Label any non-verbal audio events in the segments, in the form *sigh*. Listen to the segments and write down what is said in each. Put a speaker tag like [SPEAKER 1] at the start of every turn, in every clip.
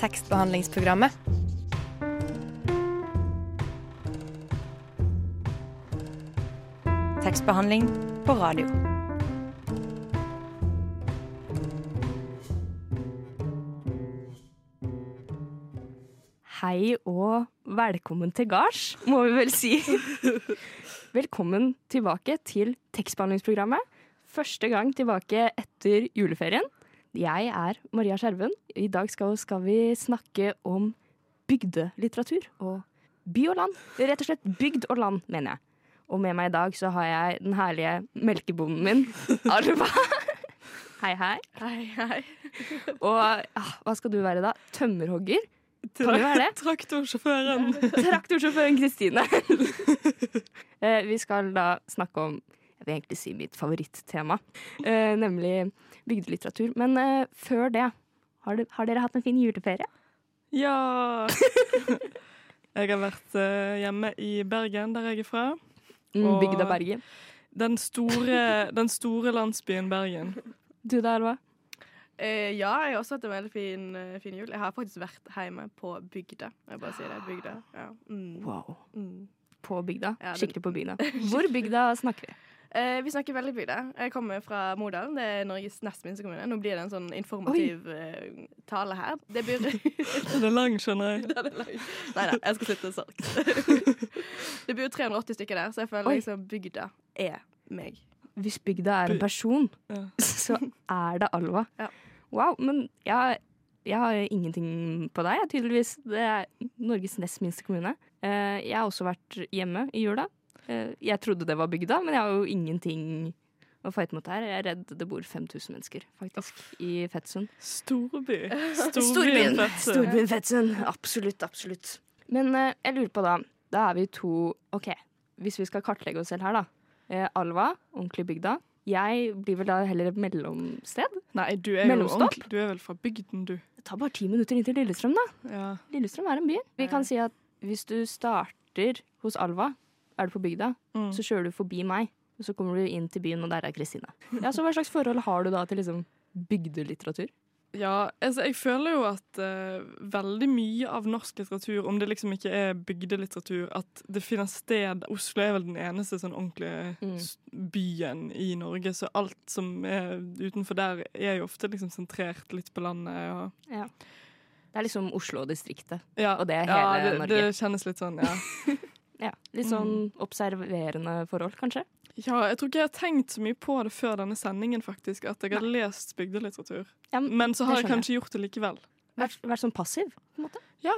[SPEAKER 1] tekstbehandlingsprogrammet. Tekstbehandling på radio.
[SPEAKER 2] Hei og velkommen til gards, må vi vel si. Velkommen tilbake til tekstbehandlingsprogrammet. Første gang tilbake etter juleferien. Jeg er Maria Skjerven. I dag skal, skal vi snakke om bygdelitteratur og by og land. Rett og slett bygd og land, mener jeg. Og med meg i dag så har jeg den herlige melkebonden min, *laughs* Alva. Hei, hei.
[SPEAKER 3] Hei, hei.
[SPEAKER 2] Og ah, hva skal du være da? Tømmerhogger? Kan du være det?
[SPEAKER 3] Traktorsjåføren.
[SPEAKER 2] Traktorsjåføren Kristine. *laughs* Eh, vi skal da snakke om jeg vil egentlig si mitt favorittema, eh, nemlig bygdelitteratur. Men uh, før det, har, du, har dere hatt en fin juleferie?
[SPEAKER 3] Ja. Jeg har vært uh, hjemme i Bergen, der jeg er fra.
[SPEAKER 2] Mm,
[SPEAKER 3] Og-
[SPEAKER 2] Bygda Bergen.
[SPEAKER 3] Den store, den store landsbyen Bergen.
[SPEAKER 2] Du da, Elva?
[SPEAKER 4] Uh, ja, jeg har også hatt en veldig fin, uh, fin jul. Jeg har faktisk vært hjemme på bygda. Jeg bare sier det, bygda. Ja. Mm.
[SPEAKER 2] Wow.
[SPEAKER 4] Mm.
[SPEAKER 2] På bygda?
[SPEAKER 4] Ja,
[SPEAKER 2] Skikkelig på bygda. *laughs* Hvor bygda snakker vi?
[SPEAKER 4] Eh, vi snakker veldig bygda. Jeg kommer fra Modalen. Det er Norges nest minste kommune. Nå blir det en sånn informativ eh, tale her. Det blir *laughs*
[SPEAKER 3] Den er lang, skjønner jeg. *laughs*
[SPEAKER 4] Nei, da, jeg skal slutte sånn. *laughs* det bor 380 stykker der, så jeg føler
[SPEAKER 2] Oi.
[SPEAKER 4] liksom bygda er meg.
[SPEAKER 2] Hvis bygda er en person,
[SPEAKER 3] Ja.
[SPEAKER 2] så er det Alva.
[SPEAKER 4] Ja.
[SPEAKER 2] Wow, men jeg, jeg har ingenting på deg, tydeligvis. Det er Norges nest minste kommune. Eh, jeg har også vært hjemme i jula. Eh, jeg trodde det var bygda, men jeg har jo ingenting å fighte mot her. Jeg er redd det bor 5000 mennesker, faktisk, i Fettsund.
[SPEAKER 3] Storby. *laughs*
[SPEAKER 2] Storbyen.
[SPEAKER 3] Storbyen Fettsund.
[SPEAKER 2] Absolutt, absolutt. Men eh, jeg lurer på da, da er vi to OK, hvis vi skal kartlegge oss selv her, da. Eh, Alva, ordentlig bygda. Jeg blir vel da heller et mellomsted.
[SPEAKER 3] Nei, du er jo
[SPEAKER 2] Mellomstopp?
[SPEAKER 3] ordentlig. Du er vel fra bygden, du.
[SPEAKER 2] Det tar bare ti minutter inn til Lillestrøm, da.
[SPEAKER 3] Ja.
[SPEAKER 2] Lillestrøm er en by. Vi kan si at hvis du starter hos Alva, er du på bygda,
[SPEAKER 3] Mm.
[SPEAKER 2] så kjører du forbi meg, og så kommer du inn til byen, og der er Kristine. Ja, så hva slags forhold har du da til liksom bygdelitteratur?
[SPEAKER 3] Ja, altså jeg føler jo at uh, veldig mye av norsk litteratur, om det liksom ikke er bygdelitteratur, at det finner sted Oslo er vel den eneste sånn ordentlige
[SPEAKER 2] Mm.
[SPEAKER 3] byen i Norge, så alt som er utenfor der, er jo ofte liksom sentrert litt på landet. Og,
[SPEAKER 2] Det er liksom Oslo-distriktet,
[SPEAKER 3] ja,
[SPEAKER 2] og det er
[SPEAKER 3] ja,
[SPEAKER 2] hele
[SPEAKER 3] det,
[SPEAKER 2] Norge.
[SPEAKER 3] det kjennes litt sånn, ja. *laughs*
[SPEAKER 2] Ja, Litt sånn observerende forhold, kanskje?
[SPEAKER 3] ja. Jeg tror ikke jeg har tenkt så mye på det før denne sendingen, faktisk, at jeg har lest bygdelitteratur.
[SPEAKER 2] Ja,
[SPEAKER 3] Men så har jeg kanskje gjort det likevel.
[SPEAKER 2] Vært, vært sånn passiv, på en måte? Ja.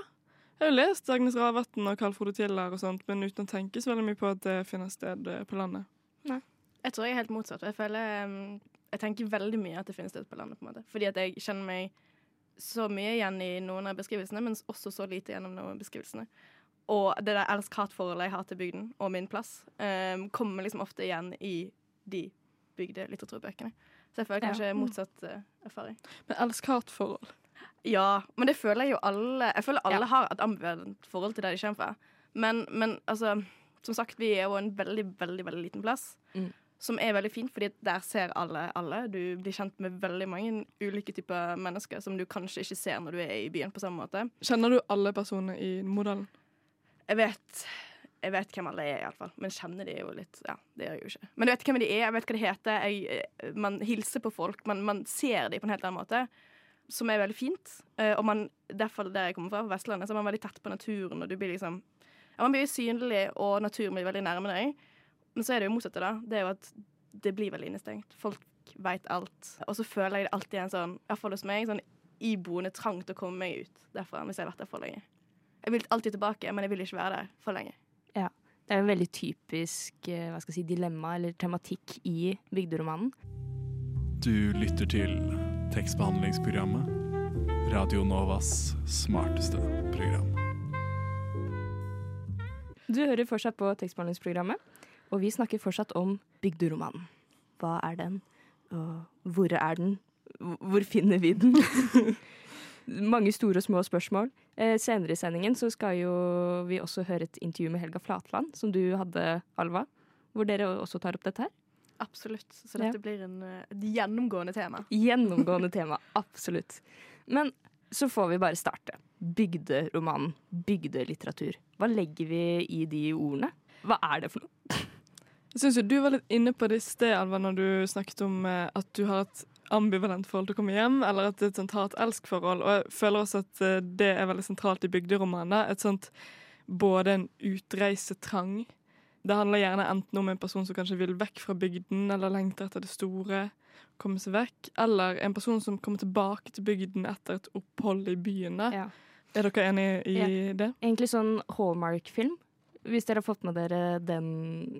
[SPEAKER 3] Jeg har jo lest Agnes Ravatn og Carl Frode Tiller og sånt, men uten å tenke så veldig mye på at det finner sted eh, på landet. Nei.
[SPEAKER 4] Jeg tror jeg er helt motsatt. Jeg føler um, Jeg tenker veldig mye at det finnes sted på landet. på en måte Fordi at jeg kjenner meg så mye igjen i noen av beskrivelsene, men også så lite gjennom noen av beskrivelsene. Og det der elsk-hat-forholdet jeg har til bygden og min plass, um, kommer liksom ofte igjen i de bygde litteraturbøkene. Så jeg føler
[SPEAKER 2] Ja.
[SPEAKER 4] kanskje motsatt uh, erfaring.
[SPEAKER 3] Men elsk-hat-forhold.
[SPEAKER 4] Ja, men det føler jeg jo alle Jeg føler alle
[SPEAKER 2] Ja.
[SPEAKER 4] har et ambivalent forhold til der de kommer fra. Men, men altså, som sagt, vi er jo en veldig, veldig veldig liten plass.
[SPEAKER 2] Mm.
[SPEAKER 4] Som er veldig fint, fordi der ser alle alle. Du blir kjent med veldig mange ulike typer mennesker som du kanskje ikke ser når du er i byen på samme måte.
[SPEAKER 3] Kjenner du alle personer i modellen?
[SPEAKER 4] Jeg vet jeg vet hvem alle er, iallfall. Men kjenner de jo litt Ja, det gjør jeg jo ikke. Men jeg vet hvem de er, jeg vet hva de heter. Jeg, eh, man hilser på folk. Man, man ser dem på en helt annen måte. Som er veldig fint. Eh, og man, derfor der jeg kommer fra, på Vestlandet, så er man veldig tett på naturen. Og du blir liksom ja, Man blir synlig, og naturen blir veldig nærme deg. Men så er det jo motsatte, da. Det er jo at det blir veldig innestengt. Folk veit alt. Og så føler jeg det alltid en sånn, iallfall hos meg, sånn iboende trang til å komme meg ut derfra hvis jeg har vært der for lenge. Jeg vil alltid tilbake, men jeg vil ikke være der for lenge. Ja.
[SPEAKER 2] Det er en veldig typisk eh, hva skal jeg si, dilemma eller tematikk i bygderomanen.
[SPEAKER 5] Du lytter til tekstbehandlingsprogrammet. Radio Novas smarteste program.
[SPEAKER 2] Du hører fortsatt på tekstbehandlingsprogrammet, og vi snakker fortsatt om bygderomanen. Hva er den, og hvor er den? Hvor finner vi den? *laughs* Mange store og små spørsmål. Eh, senere i sendingen så skal jo vi også høre et intervju med Helga Flatland, som du hadde, Alva. Hvor dere også tar opp dette her.
[SPEAKER 4] Absolutt. Så dette
[SPEAKER 2] Ja.
[SPEAKER 4] blir en, eh, et gjennomgående tema.
[SPEAKER 2] Gjennomgående tema, *laughs* absolutt. Men så får vi bare starte. Bygderomanen, bygdelitteratur. Hva legger vi i de ordene? Hva er det for noe?
[SPEAKER 3] Jeg synes jo Du var litt inne på det i sted, Alva, når du snakket om eh, at du har et ambivalent forhold til å komme hjem, eller at det er et sånt hat-elsk-forhold. Og jeg føler også at eh, det er veldig sentralt i bygderomaner. Et sånt både en utreisetrang Det handler gjerne enten om en person som kanskje vil vekk fra bygden, eller lengter etter det store, komme seg vekk, eller en person som kommer tilbake til bygden etter et opphold i byene.
[SPEAKER 2] Ja.
[SPEAKER 3] Er dere enig i det?
[SPEAKER 2] Egentlig sånn Hallmark-film. Hvis dere har fått med dere den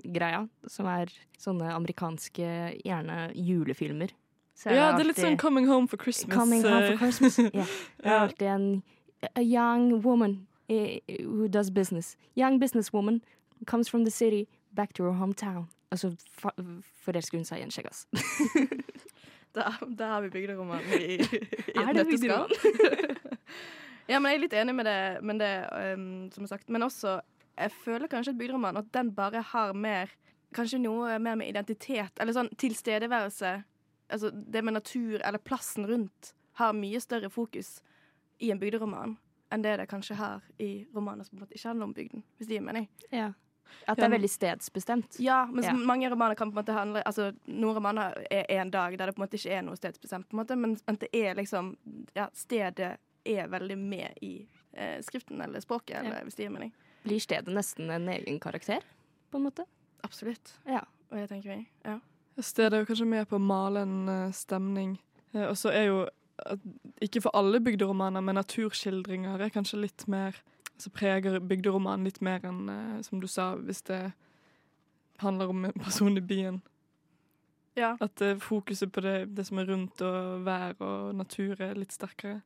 [SPEAKER 2] greia, som er sånne amerikanske, gjerne julefilmer. Så
[SPEAKER 3] Ja, det er litt sånn Coming Home for Christmas.
[SPEAKER 2] Coming home
[SPEAKER 3] eh,
[SPEAKER 2] for Christmas. Ja. *laughs* Det er alltid en a young woman eh, who does business. Young businesswoman comes from the city back to her hometown. Altså, for det forelsker hun seg i en skjeggass. *laughs*
[SPEAKER 4] Da, da har vi bygderomanen i, i
[SPEAKER 2] Er det *laughs*
[SPEAKER 4] ja, men jeg er litt enig med det, men det um, som er sagt. Men også, jeg føler kanskje at bygderoman at den bare har mer Kanskje noe mer med identitet, eller sånn tilstedeværelse. Altså det med natur, eller plassen rundt, har mye større fokus i en bygderoman enn det det kanskje har i romaner som på en måte ikke handler om bygden, hvis det gir mening.
[SPEAKER 2] Ja. At det er veldig stedsbestemt.
[SPEAKER 4] Ja, men
[SPEAKER 2] Ja.
[SPEAKER 4] mange romaner kan på en måte handle Altså, Noen romaner er en dag der det på en måte ikke er noe stedsbestemt, på en måte, men at det er liksom Ja, stedet er veldig med i eh, skriften eller språket, eller hvis det gir mening.
[SPEAKER 2] Blir stedet nesten en egen karakter, på en måte?
[SPEAKER 4] Absolutt.
[SPEAKER 2] Ja.
[SPEAKER 4] Og det tenker vi. Ja.
[SPEAKER 3] Stedet er kanskje med på å male en eh, stemning. Eh, og så er jo, ikke for alle bygderomaner, men naturskildringer er kanskje litt mer Altså preger bygderomanen litt mer enn, eh, som du sa, hvis det handler om en person i byen.
[SPEAKER 4] ja.
[SPEAKER 3] At eh, fokuset på det, det som er rundt og vær og natur er litt sterkere.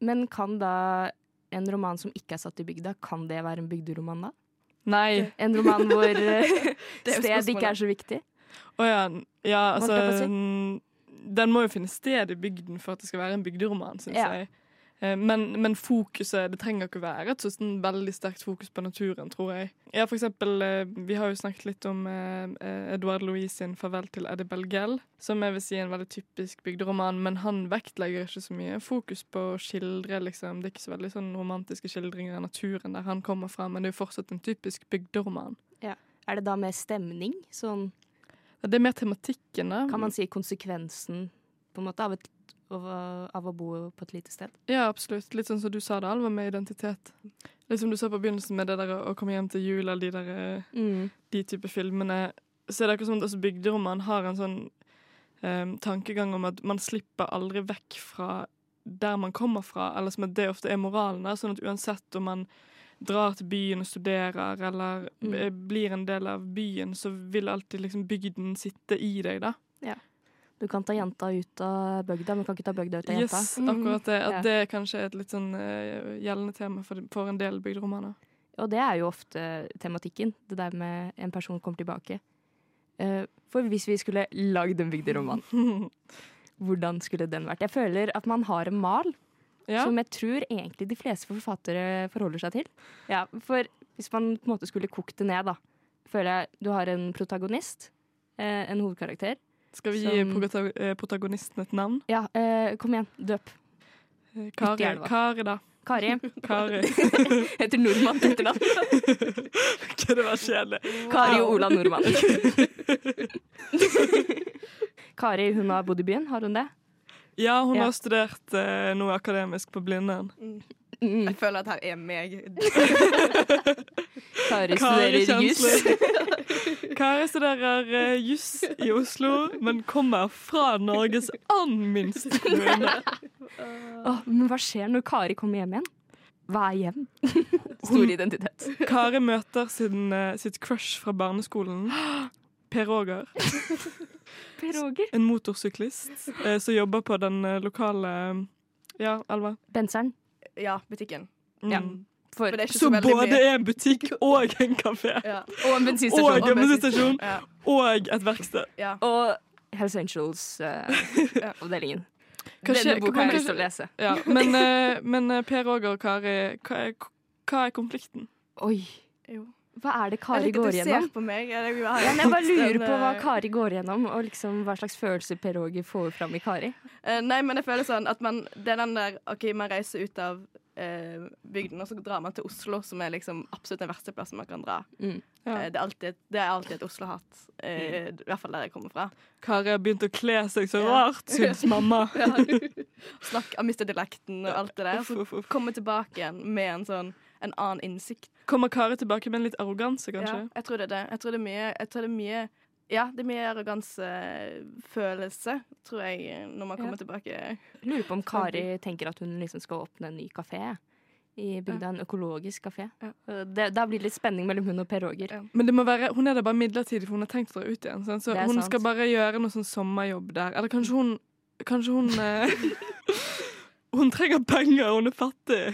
[SPEAKER 2] Men kan da en roman som ikke er satt i bygda, kan det være en bygderoman da?
[SPEAKER 3] Nei!
[SPEAKER 2] En roman hvor eh, *laughs* sted ikke er så viktig?
[SPEAKER 3] Å ja, ja altså
[SPEAKER 2] si?
[SPEAKER 3] Den må jo finne sted i bygden for at det skal være en bygderoman, syns
[SPEAKER 2] Ja.
[SPEAKER 3] jeg. Eh, Men, men fokuset Det trenger ikke å være et sånn veldig sterkt fokus på naturen, tror jeg. Ja, for eksempel, eh, Vi har jo snakket litt om eh, Edouard Louis sin 'Farvel til Eddie Belgel', som jeg vil si er en veldig typisk bygderoman, men han vektlegger ikke så mye fokus på å skildre, liksom. Det er ikke så veldig sånn romantiske skildringer av naturen der han kommer fra, men det er jo fortsatt en typisk bygderoman. Ja.
[SPEAKER 2] Er det da med stemning? Sånn,
[SPEAKER 3] Det er mer tematikken, da.
[SPEAKER 2] kan man si konsekvensen på en måte av, et, av, av å bo på et lite sted?
[SPEAKER 3] Ja, absolutt. Litt sånn som du sa det, Alva, med identitet. Litt som du sa på begynnelsen med det der å komme hjem til jul, eller de der mm. de type filmene. Så er det akkurat som at også bygderoman har en sånn um, tankegang om at man slipper aldri vekk fra der man kommer fra, eller som at det ofte er moralen der. Sånn at uansett om man drar til byen og studerer, eller
[SPEAKER 2] Mm.
[SPEAKER 3] eh, blir en del av byen, så vil alltid liksom bygden sitte i deg, da. Ja.
[SPEAKER 2] Du kan ta jenta ut av bygda, men kan ikke ta bygda ut av jenta.
[SPEAKER 3] Yes, akkurat det. At det kanskje er et litt sånn uh, gjeldende tema for, for en del bygderomaner.
[SPEAKER 2] Og det er jo ofte tematikken, det der med en person kommer tilbake. Uh, for hvis vi skulle lagd en bygderoman, *laughs* hvordan skulle den vært? Jeg føler at man har en mal
[SPEAKER 3] Ja.
[SPEAKER 2] som jeg tror egentlig de fleste forfattere forholder seg til. Ja, for hvis man på en måte skulle kokt det ned, da, føler jeg du har en protagonist, eh, en hovedkarakter.
[SPEAKER 3] Skal vi
[SPEAKER 2] Som-
[SPEAKER 3] gi eh, protagonisten et navn?
[SPEAKER 2] Ja, eh, kom igjen, døp.
[SPEAKER 3] Eh, Kari. Kari da.
[SPEAKER 2] Kari. *laughs* *laughs*
[SPEAKER 3] Kari.
[SPEAKER 2] Heter nordmann etternavn. *laughs*
[SPEAKER 3] Ok, det var kjedelig.
[SPEAKER 2] Kari og Ola Nordmann. Kari hun har bodd i byen, har hun det?
[SPEAKER 3] Ja, hun
[SPEAKER 2] Ja.
[SPEAKER 3] har studert eh, noe akademisk på Blindern.
[SPEAKER 2] Mm.
[SPEAKER 4] Jeg føler at her er meg. *laughs*
[SPEAKER 2] Kari
[SPEAKER 3] Kari
[SPEAKER 2] studerer juss.
[SPEAKER 3] Kari studerer uh, juss i Oslo, men kommer fra Norges annen minste kommune.
[SPEAKER 2] oh, men hva skjer når Kari kommer hjem igjen? Hva er hjem? *laughs* Stor identitet.
[SPEAKER 3] Kari møter sin, uh, sitt crush fra barneskolen. Per Roger.
[SPEAKER 2] Per Roger.
[SPEAKER 3] En motorsyklist eh, som jobber på den eh, lokale Ja, Alva?
[SPEAKER 2] Benseren.
[SPEAKER 4] Ja, butikken.
[SPEAKER 3] Mm.
[SPEAKER 2] Ja. For,
[SPEAKER 4] For det er ikke så
[SPEAKER 3] Som både
[SPEAKER 4] mye.
[SPEAKER 3] er en butikk *laughs* og en kafé.
[SPEAKER 4] Ja.
[SPEAKER 2] og en bensinstasjon.
[SPEAKER 3] Og en bensinstasjon.
[SPEAKER 4] Ja.
[SPEAKER 3] Og et verksted.
[SPEAKER 4] ja.
[SPEAKER 2] Og Hells Angels-avdelingen. *laughs*
[SPEAKER 3] Uh,
[SPEAKER 2] Denne boka har jeg lyst til å lese.
[SPEAKER 3] Ja, men, uh, men eh, Per Roger og Kari, hva er, hva er konflikten?
[SPEAKER 2] Oi.
[SPEAKER 4] Jo.
[SPEAKER 2] Hva er det Kari går
[SPEAKER 4] du
[SPEAKER 2] gjennom?
[SPEAKER 4] ser på meg. Jeg,
[SPEAKER 2] Ja, jeg bare lurer på hva
[SPEAKER 4] eh,
[SPEAKER 2] Kari går gjennom, og liksom hva slags følelser Per Åge får fram i Kari.
[SPEAKER 4] Uh, nei, men jeg føler sånn at man Det er den der OK, man reiser ut av uh, bygden, og så drar man til Oslo, som er liksom absolutt den verste plassen man kan dra.
[SPEAKER 2] Mm.
[SPEAKER 3] Ja.
[SPEAKER 4] Det, er alltid, det er alltid et Oslo-hat. eh, I hvert fall der jeg kommer fra.
[SPEAKER 3] Kari har begynt å kle seg så
[SPEAKER 4] Ja.
[SPEAKER 3] rart, syns *laughs* mamma.
[SPEAKER 4] Ja. Snakk, har mistet dialekten og alt det der. Så
[SPEAKER 3] uff, uff.
[SPEAKER 4] komme tilbake igjen med en sånn en annen innsikt.
[SPEAKER 3] Kommer Kari tilbake med en litt arroganse, kanskje?
[SPEAKER 4] Ja, jeg tror det er det. Jeg tror det er mye, jeg tror det er mye ja, det er mye arrogansefølelse, tror jeg, når man kommer
[SPEAKER 2] Ja.
[SPEAKER 4] tilbake.
[SPEAKER 2] Lurer på om Kari tenker at hun liksom skal åpne en ny kafé i bygda. En økologisk kafé.
[SPEAKER 4] Ja.
[SPEAKER 2] Det, da blir det litt spenning mellom hun og Per Roger.
[SPEAKER 4] Ja.
[SPEAKER 3] Men det må være, hun er der bare midlertidig, for hun har tenkt å dra ut igjen. Sant? Så hun
[SPEAKER 2] sant.
[SPEAKER 3] skal bare gjøre noe sånn sommerjobb der. Eller kanskje hun Kanskje hun eh, *laughs* Hun trenger penger, hun er fattig.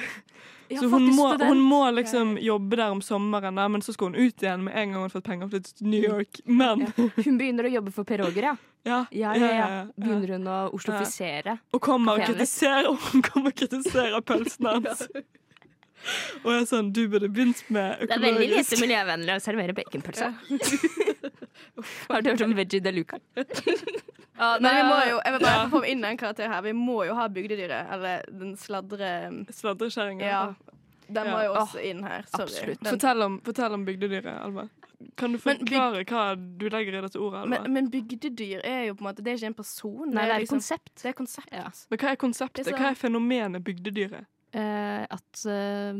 [SPEAKER 2] Ja,
[SPEAKER 3] så hun må, hun må liksom jobbe der om sommeren, da, men så skal hun ut igjen med en gang hun har fått penger og flyttet til New York. Men
[SPEAKER 2] Ja. Hun begynner å jobbe for Per Roger, ja. *laughs*
[SPEAKER 3] ja,
[SPEAKER 2] Ja, ja, ja. Begynner hun å oslofisere.
[SPEAKER 3] Og kommer og kritiserer, *laughs* hun kommer og kritiserer pølsen *laughs* hans. Og jeg er sånn, du burde begynt med
[SPEAKER 2] Det er veldig lite miljøvennlig å servere baconpølse. Har du hørt om Veggie de Luca?
[SPEAKER 4] Ja, men vi må jo, jeg vil bare
[SPEAKER 3] Ja.
[SPEAKER 4] få inn en karakter her. Vi må jo ha bygdedyret, eller den sladre...
[SPEAKER 3] Sladrekjerringa.
[SPEAKER 4] Ja. Den må jo også inn her. Sorry.
[SPEAKER 2] absolutt.
[SPEAKER 3] Fortell om, fortell om bygdedyret, Alva. Kan du forklare hva du legger i dette ordet, Alva?
[SPEAKER 4] men, men bygdedyr er jo på en måte Det er ikke en person.
[SPEAKER 2] Nei, det er et
[SPEAKER 4] liksom-
[SPEAKER 2] konsept.
[SPEAKER 4] Det er konsept.
[SPEAKER 2] Ja.
[SPEAKER 3] Men hva er konseptet?
[SPEAKER 4] Er så-
[SPEAKER 3] Hva er fenomenet bygdedyret?
[SPEAKER 2] Eh, at eh,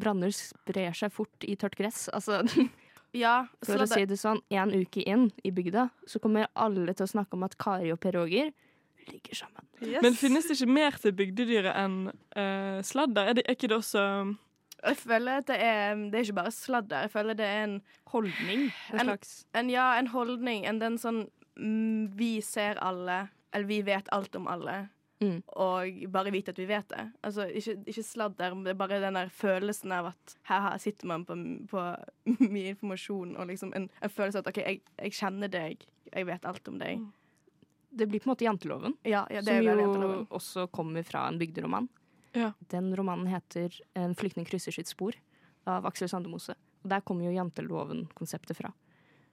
[SPEAKER 2] branner sprer seg fort i tørt gress. Altså, *laughs*
[SPEAKER 4] Ja,
[SPEAKER 2] for å si det sånn, en uke inn i bygda, så kommer alle til å snakke om at Kari og Per Roger ligger sammen.
[SPEAKER 4] yes.
[SPEAKER 3] Men finnes det ikke mer til bygdedyret enn uh, sladder? Er, det, er ikke det også
[SPEAKER 4] Jeg føler at det er, det er ikke bare sladder. Jeg føler det er en
[SPEAKER 2] Holdning. En
[SPEAKER 4] En-
[SPEAKER 2] slags
[SPEAKER 4] en, ja, en holdning, en den sånn mm, Vi ser alle, eller vi vet alt om alle.
[SPEAKER 2] Mm.
[SPEAKER 4] Og bare vite at vi vet det. Altså, ikke, ikke sladder, det er bare den der følelsen av at her, her sitter man på, på *laughs* mye informasjon, og liksom en, en følelse av at OK, jeg, jeg kjenner deg, jeg vet alt om deg.
[SPEAKER 2] Det blir på en måte janteloven,
[SPEAKER 4] Ja, ja det
[SPEAKER 2] som jo
[SPEAKER 4] janteloven.
[SPEAKER 2] også kommer fra en bygderoman.
[SPEAKER 3] Ja.
[SPEAKER 2] Den romanen heter 'En flyktning krysser sitt spor' av Aksel Sandemose. Og der kommer jo janteloven-konseptet fra.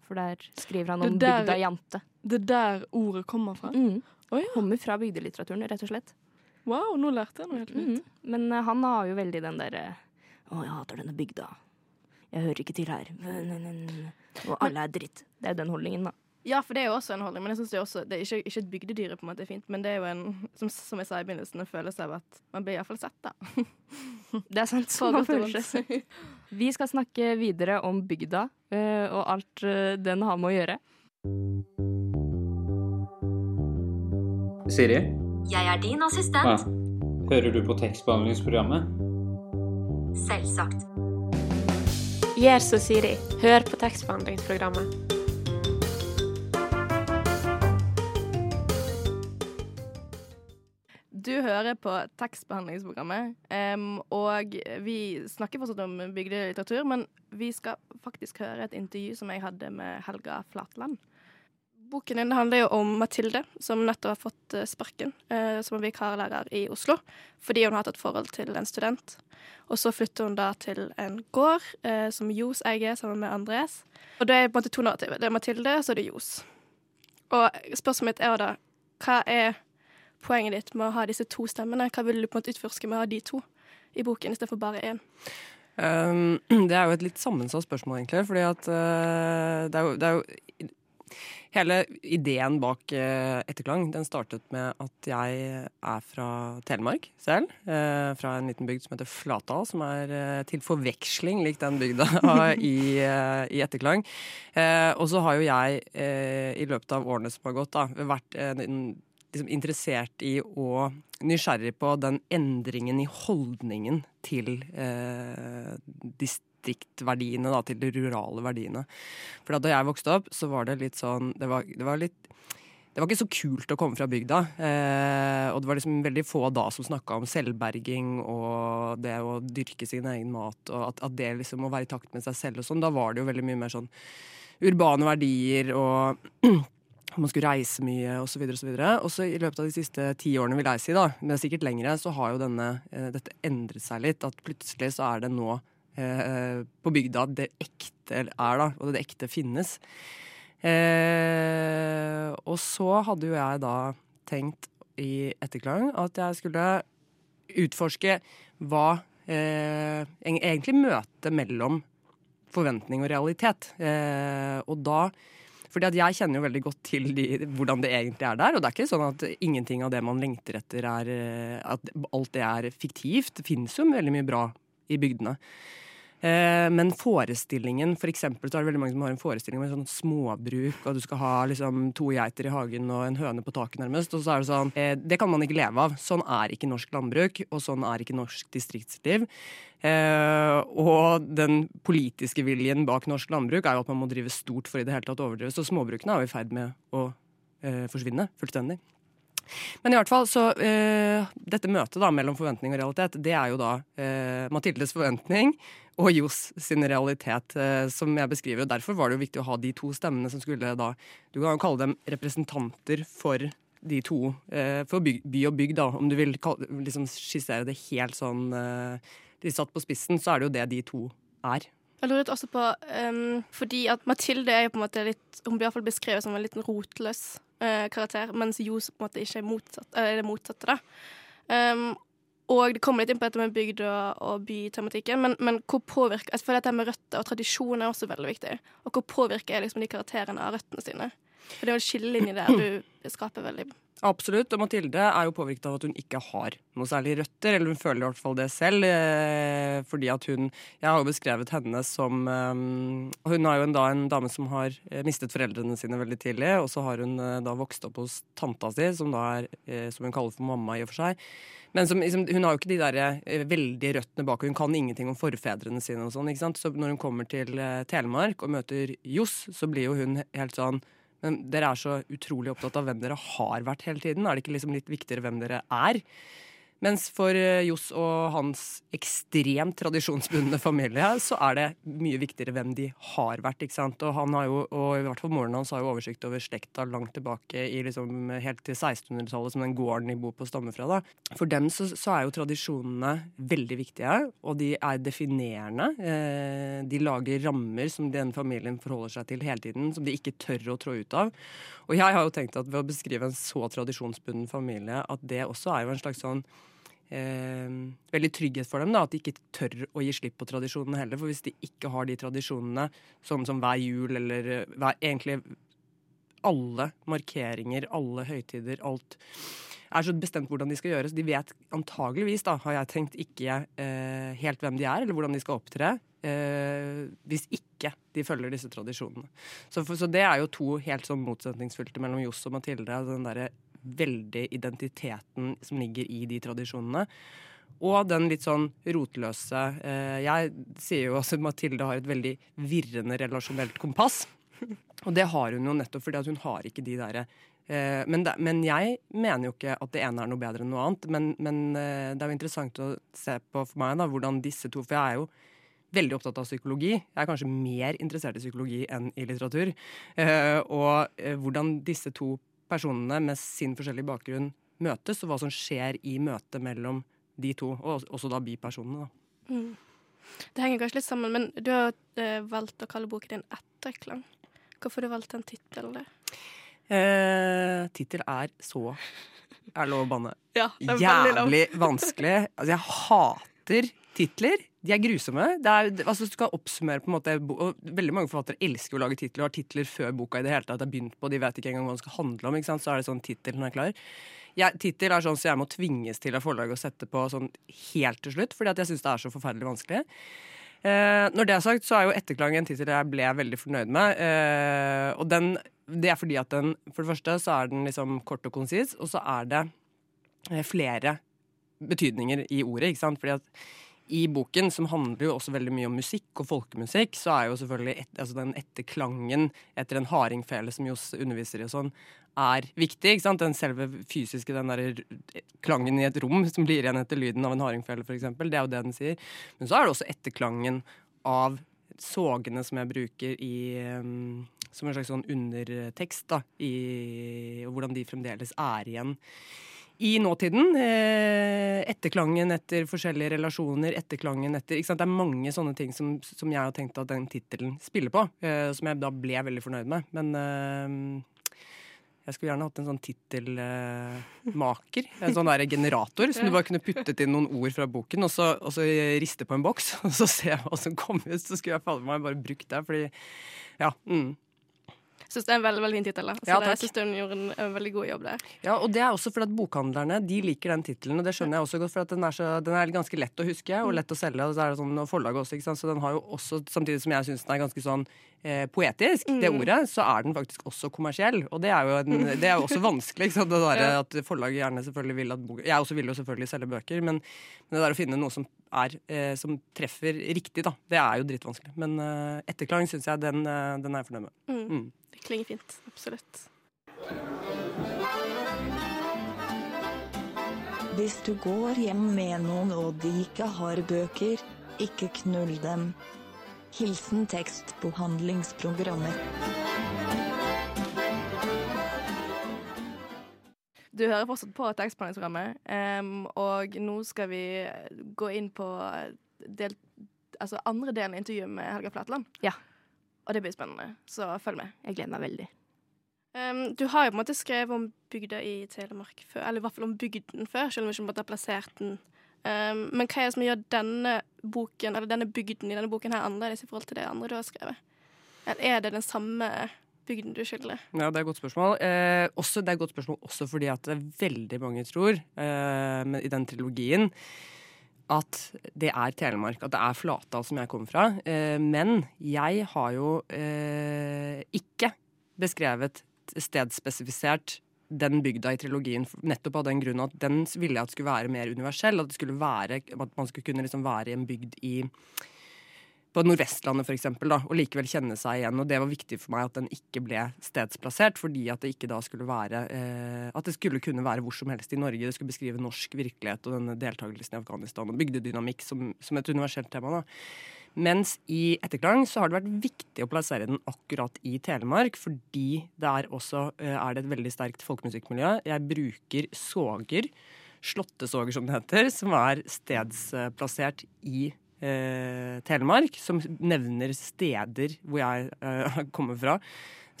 [SPEAKER 2] For der skriver han om
[SPEAKER 3] der-
[SPEAKER 2] bygda jante.
[SPEAKER 3] Det er der ordet kommer fra?
[SPEAKER 2] Mm.
[SPEAKER 3] Å ja.
[SPEAKER 2] Kommer fra bygdelitteraturen, rett og slett.
[SPEAKER 3] Wow, nå lærte jeg noe helt nytt.
[SPEAKER 2] Mhm. Men uh, han har jo veldig den derre Å, jeg hater denne bygda. Jeg hører ikke til her. Og alle er dritt. Det er den holdningen, da.
[SPEAKER 4] Ja, for det er jo også en holdning, men jeg synes det er også Det er ikke, ikke et bygdedyr på en måte er fint, men det er jo en, som, som jeg sa i begynnelsen, en følelse av at man blir iallfall sett, da. *laughs*
[SPEAKER 2] Det er sant. *laughs*
[SPEAKER 4] Så
[SPEAKER 2] man føler seg. Vi skal snakke videre om bygda eh, og alt eh, den har med å gjøre.
[SPEAKER 6] Siri,
[SPEAKER 7] Jeg er din
[SPEAKER 6] assistent.
[SPEAKER 7] assistent.
[SPEAKER 6] hører du på tekstbehandlingsprogrammet?
[SPEAKER 7] Selvsagt.
[SPEAKER 8] Gjør som Siri. Hør på tekstbehandlingsprogrammet.
[SPEAKER 4] Du hører på tekstbehandlingsprogrammet, um, og vi snakker fortsatt om bygdelitteratur, men vi skal faktisk høre et intervju som jeg hadde med Helga Flatland. Boken din handler jo om Mathilde, som nettopp har fått eh, sparken eh, som vikarlærer i Oslo, fordi hun har hatt et forhold til en student. Og så flytter hun da til en gård eh, som Johs eier sammen med Andres. Og det er på en måte to narrativer. Det er Mathilde, og så er det Johs. Og spørsmålet mitt er da, hva er poenget ditt med å ha disse to stemmene? Hva vil du på en måte utforske med å ha de to i boken istedenfor bare én?
[SPEAKER 9] Um, *clears throat* det er jo et litt sammensatt spørsmål, egentlig. Fordi at uh, det, er jo, det er jo Hele ideen bak uh, Etterklang den startet med at jeg er fra Telemark selv. uh, fra en liten bygd som heter Flatdal, som er uh, til forveksling lik den bygda *laughs* *laughs* i, i Etterklang. Og så har jo jeg i løpet av årene som har gått, da, vært liksom interessert i og nysgjerrig på den endringen i holdningen til eh, distriktverdiene, da, til de rurale verdiene. For da jeg vokste opp, så var det litt sånn Det var, det var litt det var ikke så kult å komme fra bygda. Eh, og det var liksom veldig få da som snakka om selvberging og det å dyrke sin egen mat, og at, at det liksom å være i takt med seg selv og sånn. Da var det jo veldig mye mer sånn urbane verdier og *clears throat* man skulle reise mye osv. Og, så videre, og så i løpet av de siste ti årene, vil jeg si, da, men sikkert lengre, så har jo denne, eh, dette endret seg litt. At plutselig så er det nå eh, på bygda det ekte er, da, og det ekte finnes. Eh, og så hadde jo jeg da tenkt i etterklang at jeg skulle utforske hva eh, egentlig møtet mellom forventning og realitet. Eh, og da fordi at jeg kjenner jo veldig godt til de, hvordan det egentlig er der. Og det er ikke sånn at ingenting av det man lengter etter, er eh, At alt det er fiktivt. Det finnes jo veldig mye bra i bygdene. Eh, men forestillingen, for eksempel, så er det veldig mange som har en forestilling med sånn småbruk, og du skal ha liksom to geiter i hagen og en høne på taket, nærmest. Og så er det sånn eh, Det kan man ikke leve av. Sånn er ikke norsk landbruk, og sånn er ikke norsk distriktsliv. Eh, og den politiske viljen bak norsk landbruk er jo at man må drive stort for i det hele tatt å overdrive. Så småbrukene er jo i ferd med å forsvinne fullstendig. Men i hvert fall, så uh, dette møtet da mellom forventning og realitet, det er jo da uh, Mathildes forventning og Johs sin realitet, uh, som jeg beskriver. og Derfor var det jo viktig å ha de to stemmene som skulle da Du kan jo kalle dem representanter for de to. For by, by og bygd, da. Om du vil kalle, liksom skissere det helt sånn de satt på spissen, så er det jo det de to er.
[SPEAKER 4] Jeg lurer litt også på um, Fordi at Mathilde er jo på en måte litt Hun blir i hvert fall beskrevet som en liten rotløs karakter, mens Johs på en måte ikke er motsatt, er det motsatte, da. Um, og det kommer litt inn på dette med bygd- og, og bytematikken, men, men hvor påvirker Jeg at dette med røtter og tradisjon er også veldig viktig. Og hvor påvirker liksom de karakterene av røttene sine? For det er jo en skillelinje der du skaper veldig
[SPEAKER 9] Absolutt. Og Mathilde er jo påvirket av at hun ikke har noe særlig røtter. Eller hun føler i hvert fall det selv. Eh, fordi at hun Jeg har jo beskrevet henne som eh, Hun er jo en, da en dame som har eh, mistet foreldrene sine veldig tidlig. Og så har hun da vokst opp hos tanta si, som da er som hun kaller for mamma i og for seg. Men som, liksom, hun har jo ikke de der veldige røttene bak. Hun kan ingenting om forfedrene sine. og sånn, ikke sant? Så når hun kommer til Telemark og møter Johs, så blir jo hun helt sånn men dere er så utrolig opptatt av hvem dere har vært hele tiden. Er det ikke liksom litt viktigere hvem dere er? Mens for eh, Johs og hans ekstremt tradisjonsbundne familie, så er det mye viktigere hvem de har vært. ikke sant? Og han har jo, og i hvert fall moren hans har jo oversikt over slekta langt tilbake i liksom helt til 1600-tallet, som den gården de bor på stammer fra. da. For dem så, så er jo tradisjonene veldig viktige, og de er definerende. Eh, de lager rammer som den familien forholder seg til hele tiden, som de ikke tør å trå ut av. Og jeg har jo tenkt at ved å beskrive en så tradisjonsbunden familie, at det også er jo en slags sånn eh, veldig trygghet for dem. da, At de ikke tør å gi slipp på tradisjonene heller. For hvis de ikke har de tradisjonene, sånn som hver jul eller eh, hver, egentlig alle markeringer, alle høytider, alt er så bestemt hvordan de skal gjøres. De vet antageligvis, da, har jeg tenkt, ikke eh, helt hvem de er, eller hvordan de skal opptre. Eh, hvis ikke de følger disse tradisjonene. Så, for, så det er jo to helt sånn motsetningsfylte mellom Johs og Mathilde. Den derre veldig identiteten som ligger i de tradisjonene. Og den litt sånn rotløse eh, Jeg sier jo at Mathilde har et veldig virrende relasjonelt kompass. Og det har hun jo nettopp fordi hun har ikke de derre eh, men, men jeg mener jo ikke at det ene er noe bedre enn noe annet. Men, men eh, det er jo interessant å se på for meg da, hvordan disse to For jeg er jo veldig opptatt av psykologi. Jeg er kanskje mer interessert i psykologi enn i litteratur. Og hvordan disse to personene med sin forskjellige bakgrunn møtes, og hva som skjer i møtet mellom de to, og også da bipersonene. da.
[SPEAKER 4] Mm. Det henger kanskje litt sammen, men du har eh, valgt å kalle boken din Etterklang. Hvorfor har du valgt den tittelen?
[SPEAKER 9] Eh, Tittel er så *laughs* Er lov å banne?
[SPEAKER 4] Ja.
[SPEAKER 9] Jævlig vanskelig. Altså, jeg hater titler. De er grusomme. Er, altså, du skal oppsummere på en måte og Veldig mange forfattere elsker å lage titler og har titler før boka i det hele tatt er begynt på. De vet ikke engang hva den skal handle om. Ikke sant? Så er det sånn tittelen er klar. Jeg, tittel er sånn så jeg må tvinges til av forlaget å sette på sånn helt til slutt, fordi at jeg syns det er så forferdelig vanskelig. Eh, når det er sagt, så er jo Etterklang en tittel jeg ble veldig fornøyd med. Eh, og den, det er fordi at den For det første så er den liksom kort og konsis, og så er det eh, flere betydninger i ordet. ikke sant? Fordi at i boken, som handler jo også veldig mye om musikk og folkemusikk, så er jo selvfølgelig et, altså den etterklangen etter en hardingfele som Johs underviser i og sånn, er viktig. ikke sant? Den selve fysiske, den der klangen i et rom som blir igjen etter lyden av en hardingfele, f.eks. Det er jo det den sier. Men så er det også etterklangen av sågene som jeg bruker i um, som en slags sånn undertekst, da, i, og hvordan de fremdeles er igjen i nåtiden. Eh, etterklangen etter forskjellige relasjoner, etterklangen etter ikke sant? Det er mange sånne ting som, som jeg har tenkt at den tittelen spiller på, eh, som jeg da ble veldig fornøyd med. Men eh, jeg skulle gjerne hatt en sånn tittelmaker. en sånn der generator som du bare kunne puttet inn noen ord fra boken, og så, og så riste på en boks, *laughs* og så se hva som kom ut. Så skulle jeg fader meg bare brukt det, fordi ja. Mm.
[SPEAKER 4] Syns det er en veldig veldig fin tittel. Så
[SPEAKER 9] Ja,
[SPEAKER 4] det- jeg syns hun gjorde en, en veldig god jobb der.
[SPEAKER 9] Ja, og det er også fordi at bokhandlerne de liker den tittelen, og det skjønner jeg også godt, for den er, så, den er ganske lett å huske og lett å selge, og så er det sånn og forlaget også, ikke sant, så den har jo også, samtidig som jeg syns den er ganske sånn eh, poetisk, det ordet, så er den faktisk også kommersiell, og det er jo, en, det er jo også vanskelig, det der *laughs* at forlaget gjerne selvfølgelig vil at boka jeg også vil jo selvfølgelig selge bøker, men, men det der å finne noe som er, eh, som treffer riktig, da, det er jo drittvanskelig, men eh, etterklang syns jeg den, eh, den er jeg fornøyd med.
[SPEAKER 4] Mm. Klinger fint. Absolutt.
[SPEAKER 10] Hvis du går hjem med noen og de ikke har bøker, ikke knull dem. Hilsen tekstbehandlingsprogrammet.
[SPEAKER 4] Du hører fortsatt på tekstbehandlingsprogrammet, um, og nå skal vi gå inn på del, altså andre delen av intervjuet med Helga Flatland.
[SPEAKER 2] Ja.
[SPEAKER 4] Og det blir spennende, så følg med.
[SPEAKER 2] Jeg gleder meg veldig.
[SPEAKER 4] Um, du har jo på en måte skrevet om bygda i Telemark før, eller i hvert fall om bygden før, selv om vi ikke har plassert den. Um, men hva er det som gjør denne boken, eller denne bygden i denne boken her annerledes i forhold til det andre du har skrevet? Eller er det den samme bygden du skylder?
[SPEAKER 9] Ja, det er et godt spørsmål. Eh, også, det er et godt spørsmål også fordi at det er veldig mange tror eh, i den trilogien at det er Telemark, at det er Flatdal som jeg kommer fra. Eh, men jeg har jo eh, ikke beskrevet stedspesifisert den bygda i trilogien nettopp av den grunn at den ville jeg at skulle være mer universell. At, det skulle være, at man skulle kunne liksom være i en bygd i på Nordvestlandet for eksempel, da, og likevel kjenne seg igjen. Og det var viktig for meg at den ikke ble stedsplassert, fordi at det ikke da skulle være eh, At det skulle kunne være hvor som helst i Norge. Det skulle beskrive norsk virkelighet og denne deltakelsen i Afghanistan og bygdedynamikk som, som et universelt tema. da. Mens i etterklang så har det vært viktig å plassere den akkurat i Telemark, fordi det er også eh, er det et veldig sterkt folkemusikkmiljø. Jeg bruker såger, slåttesåger som det heter, som er stedsplassert i eh, Telemark, som nevner steder hvor jeg eh, *laughs* kommer fra.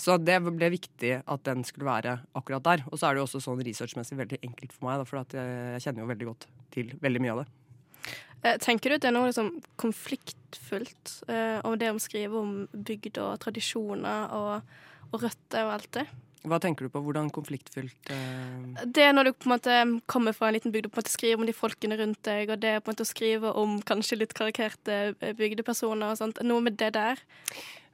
[SPEAKER 9] Så det ble viktig at den skulle være akkurat der. Og så er det jo også sånn researchmessig veldig enkelt for meg, da, for jeg, kjenner jo veldig godt til veldig mye av det.
[SPEAKER 4] Eh, Tenker du at det er noe liksom konfliktfullt eh, om det å skrive om bygd og tradisjoner og, og røtter og alt det?
[SPEAKER 9] Hva tenker du på? Hvordan konfliktfylt eh,
[SPEAKER 4] Det er når du på en måte kommer fra en liten bygd og på en måte skriver om de folkene rundt deg, og det er på en måte å skrive om kanskje litt karikerte eh, bygdepersoner og sånt. Noe med det der.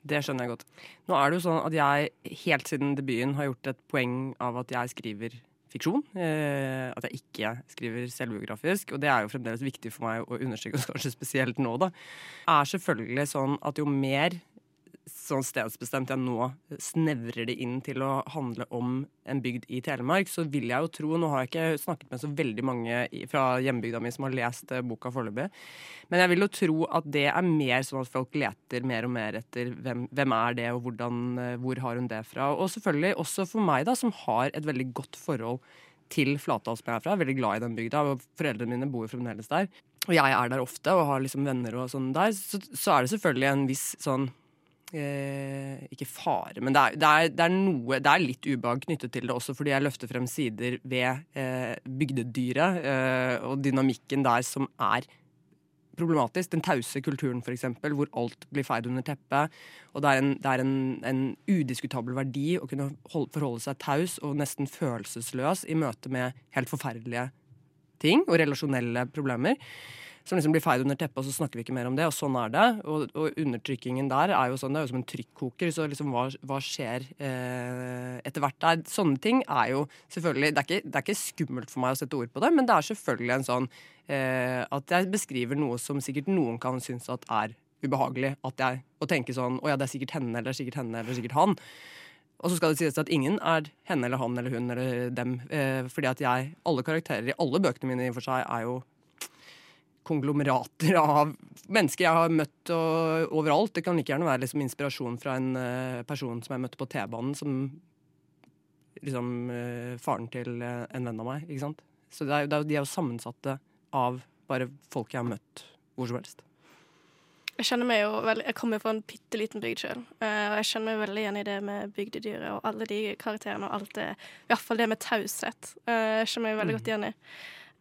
[SPEAKER 9] Det skjønner jeg godt. Nå er det jo sånn at jeg helt siden debuten har gjort et poeng av at jeg skriver fiksjon. Eh, at jeg ikke skriver selvbiografisk. Og det er jo fremdeles viktig for meg å understreke, *laughs* kanskje spesielt nå, da. Er selvfølgelig sånn at jo mer sånn stedsbestemt jeg nå snevrer det inn til å handle om en bygd i Telemark, så vil jeg jo tro Nå har jeg ikke snakket med så veldig mange fra hjembygda mi som har lest eh, boka foreløpig, men jeg vil jo tro at det er mer sånn at folk leter mer og mer etter hvem, hvem er det, og hvordan, eh, hvor har hun det fra. Og selvfølgelig også for meg, da, som har et veldig godt forhold til Flatdal, som jeg er fra. Veldig glad i den bygda, og foreldrene mine bor fremdeles der. Og jeg er der ofte og har liksom venner og sånn der. Så, så er det selvfølgelig en viss sånn Eh, ikke fare, men det er, det, er, det er noe Det er litt ubehag knyttet til det også, fordi jeg løfter frem sider ved eh, bygdedyret eh, og dynamikken der som er problematisk. Den tause kulturen, f.eks., hvor alt blir feid under teppet. Og det er en, det er en, en udiskutabel verdi å kunne hold, forholde seg taus og nesten følelsesløs i møte med helt forferdelige ting og relasjonelle problemer. Som liksom blir feid under teppet, og så snakker vi ikke mer om det. Og sånn er det. Og, og undertrykkingen der er jo sånn, det er jo som en trykkoker. Så liksom hva, hva skjer eh, etter hvert der? Sånne ting er jo selvfølgelig det er, ikke, det er ikke skummelt for meg å sette ord på det, men det er selvfølgelig en sånn eh, at jeg beskriver noe som sikkert noen kan synes at er ubehagelig. At jeg, å tenke sånn Å ja, det er sikkert henne, eller er sikkert henne, eller er sikkert han. Og så skal det sies at ingen er henne eller han eller hun eller dem. Eh, fordi at jeg, alle karakterer i alle bøkene mine i og for seg er jo konglomerater av mennesker jeg har møtt og, overalt. Det kan like gjerne være liksom inspirasjon fra en uh, person som jeg møtte på T-banen, som liksom uh, faren til uh, en venn av meg. ikke sant? Så det er, det er, de er jo sammensatte av bare folk jeg har møtt hvor som helst.
[SPEAKER 4] Jeg kjenner meg jo veldig, jeg kommer fra en bitte liten bygd sjøl, og jeg kjenner meg veldig igjen i det med bygdedyret og alle de karakterene og alt det I hvert fall det med taushet. Jeg kjenner meg veldig godt igjen i.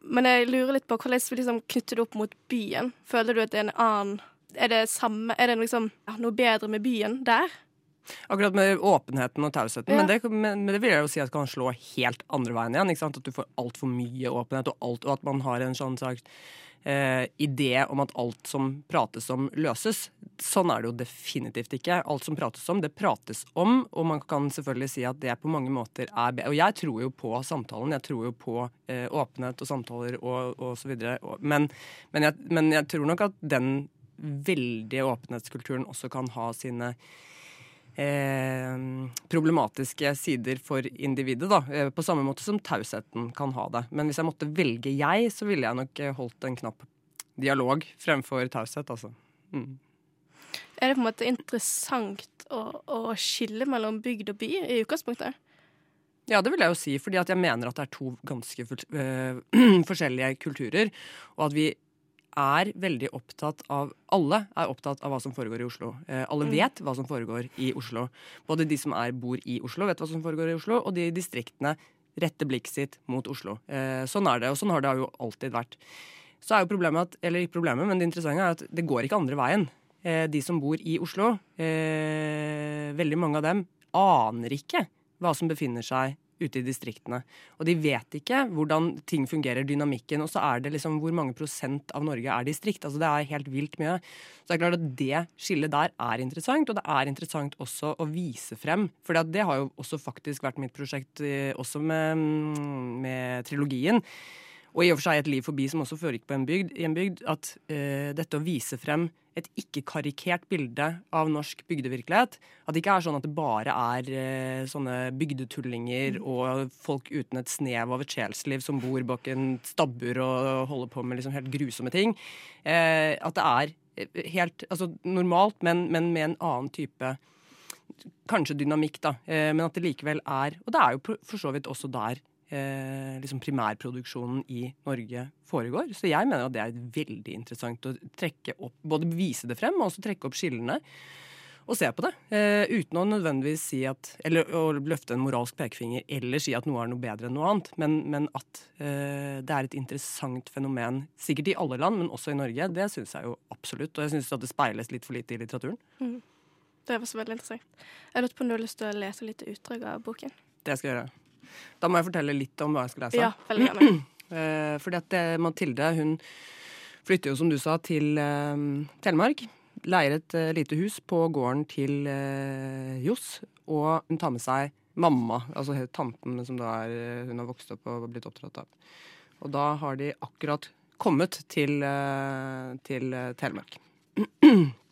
[SPEAKER 4] Men jeg lurer litt på hvordan vi liksom knytter det opp mot byen. Føler du at det er en annen Er det samme Er det liksom noe bedre med byen der?
[SPEAKER 9] Akkurat med åpenheten og tausheten.
[SPEAKER 4] Ja.
[SPEAKER 9] Men, det, men, men det vil jeg jo si at kan slå helt andre veien igjen. Ikke sant? At du får altfor mye åpenhet, og, alt, og at man har en sånn slags eh, idé om at alt som prates om, løses. Sånn er det jo definitivt ikke. Alt som prates om, det prates om, og man kan selvfølgelig si at det på mange måter er bedre. Og jeg tror jo på samtalen, jeg tror jo på eh, åpenhet og samtaler og, og så videre. Men, men, jeg, men jeg tror nok at den veldige åpenhetskulturen også kan ha sine problematiske sider for individet, da. Eh, På samme måte som tausheten kan ha det. Men hvis jeg måtte velge jeg, så ville jeg nok eh, holdt en knapp dialog fremfor taushet, altså. Mm.
[SPEAKER 4] Er det på en måte interessant å, å skille mellom bygd og by i utgangspunktet?
[SPEAKER 9] Ja, det vil jeg jo si, fordi at jeg mener at det er to ganske eh, *clears throat* forskjellige kulturer, og at vi er veldig opptatt av Alle er opptatt av hva som foregår i Oslo. Eh, alle
[SPEAKER 11] Mm.
[SPEAKER 9] vet hva som foregår i Oslo. Både de som er, bor i Oslo, vet hva som foregår i Oslo, og de i distriktene retter blikket sitt mot Oslo. Eh, sånn er det, og sånn har det jo alltid vært. Så er jo problemet at, eller ikke problemet, men det interessante er at det går ikke andre veien. Eh, de som bor i Oslo, eh, veldig mange av dem aner ikke hva som befinner seg ute i distriktene. Og de vet ikke hvordan ting fungerer, dynamikken. Og så er det liksom hvor mange prosent av Norge er distrikt. Altså det er helt vilt mye. Så det er klart at det skillet der er interessant, og det er interessant også å vise frem. For det har jo også faktisk vært mitt prosjekt eh, også med, med trilogien. Og i og for seg Et liv forbi, som også foregikk på en bygd, i en bygd, at uh, dette å vise frem et ikke-karikert bilde av norsk bygdevirkelighet. At det ikke er sånn at det bare er eh, sånne bygdetullinger og folk uten et snev av et sjelsliv som bor bak en stabbur og holder på med liksom helt grusomme ting. Eh, at det er eh, helt altså, normalt, men, men med en annen type Kanskje dynamikk, da. Eh, men at det likevel er Og det er jo for så vidt også der eh, liksom primærproduksjonen i Norge foregår. Så jeg mener at det er veldig interessant å trekke opp, både vise det frem, og også trekke opp skillene. Og se på det, eh, uten å nødvendigvis si at Eller å løfte en moralsk pekefinger eller si at noe er noe bedre enn noe annet. Men, men at eh, det er et interessant fenomen, sikkert i alle land, men også i Norge. Det syns jeg jo absolutt. Og jeg syns at det speiles litt for lite i litteraturen.
[SPEAKER 4] Mm. Det var så veldig interessant. Jeg lurte på om du har lyst til å lese litt utdrag av boken?
[SPEAKER 9] Det skal jeg gjøre. Da må jeg fortelle litt om hva jeg skal lese.
[SPEAKER 4] Ja, veldig gjerne.
[SPEAKER 9] Uh, fordi at eh, Mathilde hun flytter jo, som du sa, til uh, Telemark. Leier et uh, lite hus på gården til Johs. Og hun tar med seg mamma, altså tanten som da er, hun har vokst opp og blitt oppdratt av. Og da har de akkurat kommet til, til Telemark. *clears throat*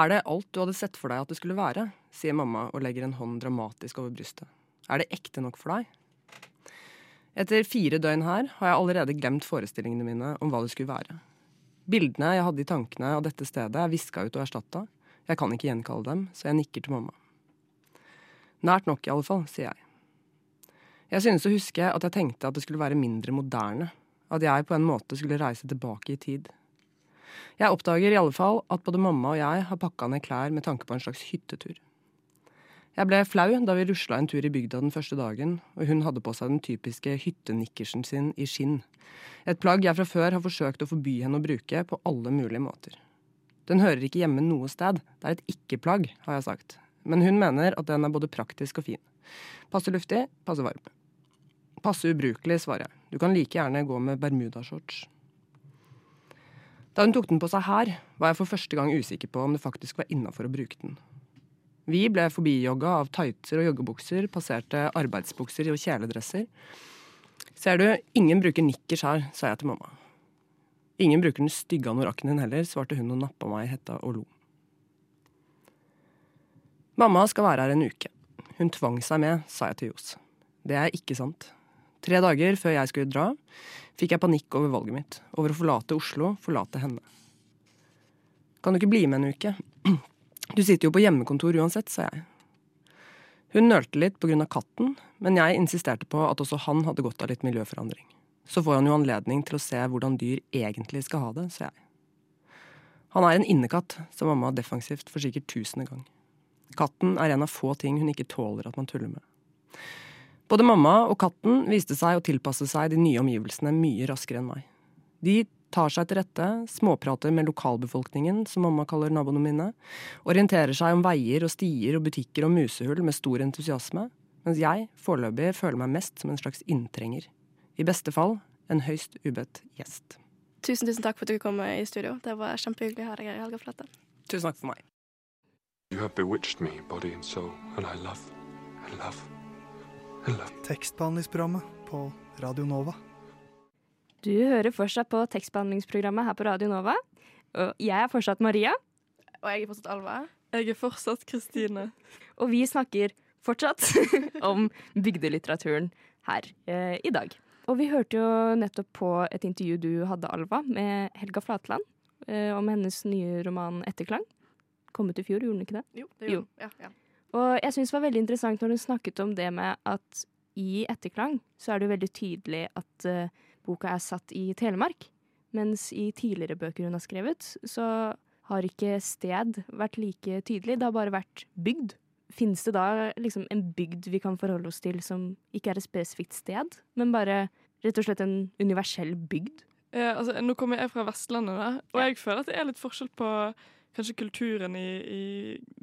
[SPEAKER 9] Er det alt du hadde sett for deg at det skulle være? Sier mamma og legger en hånd dramatisk over brystet. Er det ekte nok for deg? Etter fire døgn her har jeg allerede glemt forestillingene mine om hva det skulle være. Bildene jeg hadde i tankene av dette stedet, er viska ut og erstatta. Jeg kan ikke gjenkalle dem, så jeg nikker til mamma. Nært nok, i alle fall, sier jeg. Jeg synes å huske at jeg tenkte at det skulle være mindre moderne. At jeg på en måte skulle reise tilbake i tid. Jeg oppdager i alle fall at både mamma og jeg har pakka ned klær med tanke på en slags hyttetur. Jeg ble flau da vi rusla en tur i bygda den første dagen, og hun hadde på seg den typiske hyttenikkersen sin i skinn. Et plagg jeg fra før har forsøkt å forby henne å bruke på alle mulige måter. Den hører ikke hjemme noe sted, det er et ikke-plagg, har jeg sagt. Men hun mener at den er både praktisk og fin. Passe luftig, passe varm. Passe ubrukelig, svarer jeg. Du kan like gjerne gå med bermudashorts. Da hun tok den på seg her, var jeg for første gang usikker på om det faktisk var innafor å bruke den. Vi ble forbijogga av tightser og joggebukser, passerte arbeidsbukser og kjeledresser. Ser du, ingen bruker nikkers her, sa jeg til mamma. Ingen bruker den stygge anorakken din heller, svarte hun og nappa meg i hetta og lo. Mamma skal være her en uke. Hun tvang seg med, sa jeg til Johs. Det er ikke sant. Tre dager før jeg skulle dra, fikk jeg panikk over valget mitt. Over å forlate Oslo, forlate henne. Kan du ikke bli med en uke? Du sitter jo på hjemmekontor uansett, sa jeg. Hun nølte litt på grunn av katten, men jeg insisterte på at også han hadde godt av litt miljøforandring. Så får han jo anledning til å se hvordan dyr egentlig skal ha det, sa jeg. Han er en innekatt, sa mamma defensivt for sikkert tusende gang. Katten er en av få ting hun ikke tåler at man tuller med. Både mamma og katten viste seg å tilpasse seg de nye omgivelsene mye raskere enn meg. De tar seg til rette, småprater med lokalbefolkningen, som mamma kaller naboene mine, orienterer seg om veier og stier og butikker og musehull med stor entusiasme, mens jeg foreløpig føler meg mest som en slags inntrenger. I beste fall en høyst ubedt gjest.
[SPEAKER 11] Tusen, tusen takk for at du kom i studio. Det var kjempehyggelig å ha deg her i Helga Flate.
[SPEAKER 9] Tusen takk for meg.
[SPEAKER 12] You have bewitched me, body and soul, and I love, and love, and love.
[SPEAKER 13] Tekstbehandlingsprogrammet på Radio Nova.
[SPEAKER 2] Du hører fortsatt på tekstbehandlingsprogrammet her på Radio Nova. Og jeg er fortsatt Maria.
[SPEAKER 4] Og jeg er fortsatt Alva.
[SPEAKER 3] Jeg er fortsatt Kristine. *laughs*
[SPEAKER 2] Og vi snakker fortsatt *laughs* om bygdelitteraturen her eh, i dag. Og vi hørte jo nettopp på et intervju du hadde, Alva, med Helga Flatland eh, om hennes nye roman 'Etterklang'. Kom ut i fjor, gjorde den ikke det?
[SPEAKER 4] Jo, det gjorde den. Ja, ja.
[SPEAKER 2] Og jeg syns det var veldig interessant når hun snakket om det med at i Etterklang så er det jo veldig tydelig at eh, boka er satt i Telemark. Mens i tidligere bøker hun har skrevet, så har ikke sted vært like tydelig. Det har bare vært bygd. Fins det da liksom en bygd vi kan forholde oss til som ikke er et spesifikt sted, men bare rett og slett en universell bygd?
[SPEAKER 3] Eh, altså, nå kommer jeg fra Vestlandet, da, og jeg føler at det er litt forskjell på kanskje kulturen i, i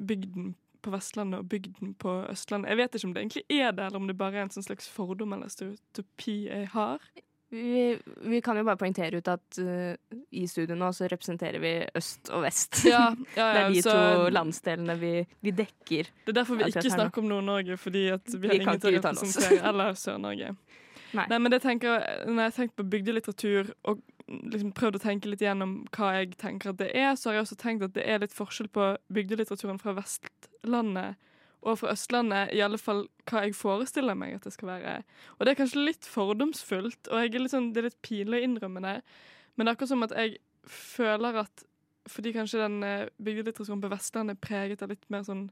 [SPEAKER 3] bygden på Vestlandet og bygden på Østlandet. Jeg vet ikke om det egentlig er det, eller om det bare er en sånn slags fordom eller stereotypi jeg har.
[SPEAKER 2] Vi, vi kan jo bare poengtere ut at uh, i studio nå så representerer vi øst og vest.
[SPEAKER 3] Ja, ja, ja, *laughs*
[SPEAKER 2] det er de
[SPEAKER 3] så-
[SPEAKER 2] to landsdelene vi, vi dekker.
[SPEAKER 3] Det er derfor vi ikke snakker om Nord-Norge, fordi vi,
[SPEAKER 2] Vi
[SPEAKER 3] har ingen til å representere eller Sør-Norge. *laughs*
[SPEAKER 2] Nei.
[SPEAKER 3] Nei, men det tenker, når jeg har tenkt på bygdelitteratur og liksom prøvd å tenke litt gjennom hva jeg tenker at det er, så har jeg også tenkt at det er litt forskjell på bygdelitteraturen fra Vestlandet og fra Østlandet, i alle fall hva jeg forestiller meg at det skal være. Og det er kanskje litt fordomsfullt, og er litt sånn, det er litt pinlig å innrømme det, men det er akkurat som at jeg føler at fordi kanskje den eh, bygdelitteraturen på Vestlandet er preget av litt mer sånn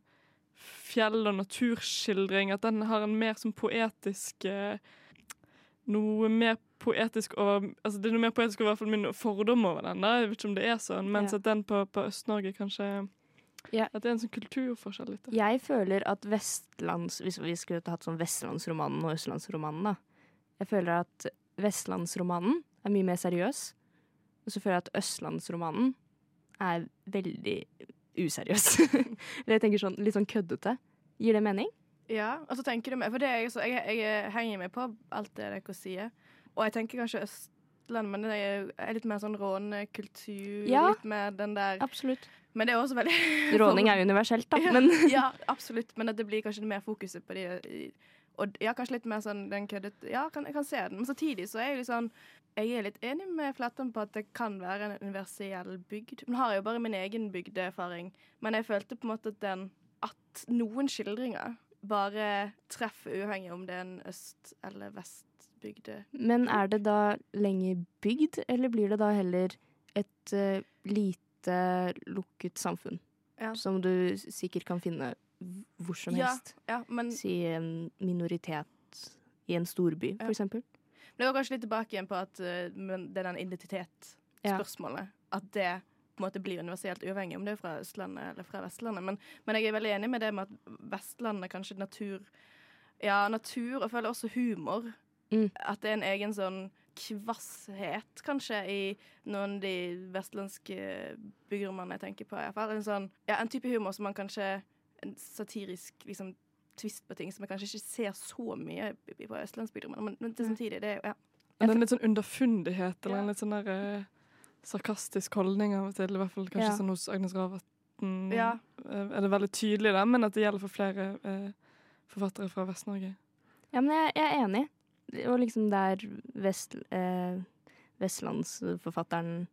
[SPEAKER 3] fjell- og naturskildring, at den har en mer sånn poetisk eh, Noe mer poetisk over Altså det er noe mer poetisk over min fordom over den, da. Jeg vet ikke om det er sånn, mens
[SPEAKER 2] Ja.
[SPEAKER 3] at den på, på Øst-Norge kanskje
[SPEAKER 2] Ja.
[SPEAKER 3] At det er en sånn kulturforskjell litt. da.
[SPEAKER 2] Jeg føler at vestlands... Hvis vi skulle hatt sånn Vestlandsromanen og Østlandsromanen, da. Jeg føler at Vestlandsromanen er mye mer seriøs. Og så føler jeg at Østlandsromanen er veldig useriøs. *laughs* Eller jeg tenker sånn litt sånn køddete. Gir det mening?
[SPEAKER 4] Ja, og så tenker du med For det er jeg, så, jeg, jeg henger meg på alt det dere sier. Og jeg tenker kanskje Østland, men det er, er litt mer sånn rånekultur.
[SPEAKER 2] Ja.
[SPEAKER 4] Litt mer den der
[SPEAKER 2] Absolutt.
[SPEAKER 4] Men det er også veldig *laughs*
[SPEAKER 2] Råning er universelt, da. *laughs* Men *laughs*
[SPEAKER 4] ja, absolutt. Men at det blir kanskje mer fokuset på de Og ja, kanskje litt mer sånn den køddet Ja, kan, jeg kan se den. Men samtidig så er jeg litt sånn Jeg er litt enig med Flatland på at det kan være en universell bygd. Nå har jeg jo bare min egen bygdeerfaring, men jeg følte på en måte at den At noen skildringer bare treffer uavhengig om det er en øst- eller vestbygde.
[SPEAKER 2] Men er det da lenger bygd, eller blir det da heller et uh, lite lukket samfunn?
[SPEAKER 4] Ja.
[SPEAKER 2] Som du sikkert kan finne hvor som helst.
[SPEAKER 4] ja, men
[SPEAKER 2] Si en minoritet i en storby, for eksempel.
[SPEAKER 4] Men det går kanskje litt tilbake igjen på at men det er den identitetsspørsmålet. At det på en måte blir universelt uavhengig om det er fra Østlandet eller fra Vestlandet. Men, men jeg er veldig enig med det med at Vestlandet kanskje natur Ja, natur, og føler også humor.
[SPEAKER 2] Mm.
[SPEAKER 4] At det er en egen sånn kvasshet, kanskje, i noen av de vestlandske bygderomanene jeg tenker på. i hvert fall. En, sånn, ja, en type humor som man kanskje En satirisk liksom, tvist på ting som jeg kanskje ikke ser så mye på østlandsbygderomaner. Men, men til samtidig, det er jo ja.
[SPEAKER 3] Men en litt sånn underfundighet, eller
[SPEAKER 4] Ja.
[SPEAKER 3] en litt sånn der eh, sarkastisk holdning av og til, i hvert fall kanskje
[SPEAKER 4] Ja.
[SPEAKER 3] sånn hos Agnes Ravatn,
[SPEAKER 4] Ja.
[SPEAKER 3] eh, er det veldig tydelig da, men at det gjelder for flere eh, forfattere fra Vest-Norge.
[SPEAKER 2] Ja, men jeg, jeg er enig. Og liksom der vest, eh, vestlandsforfatteren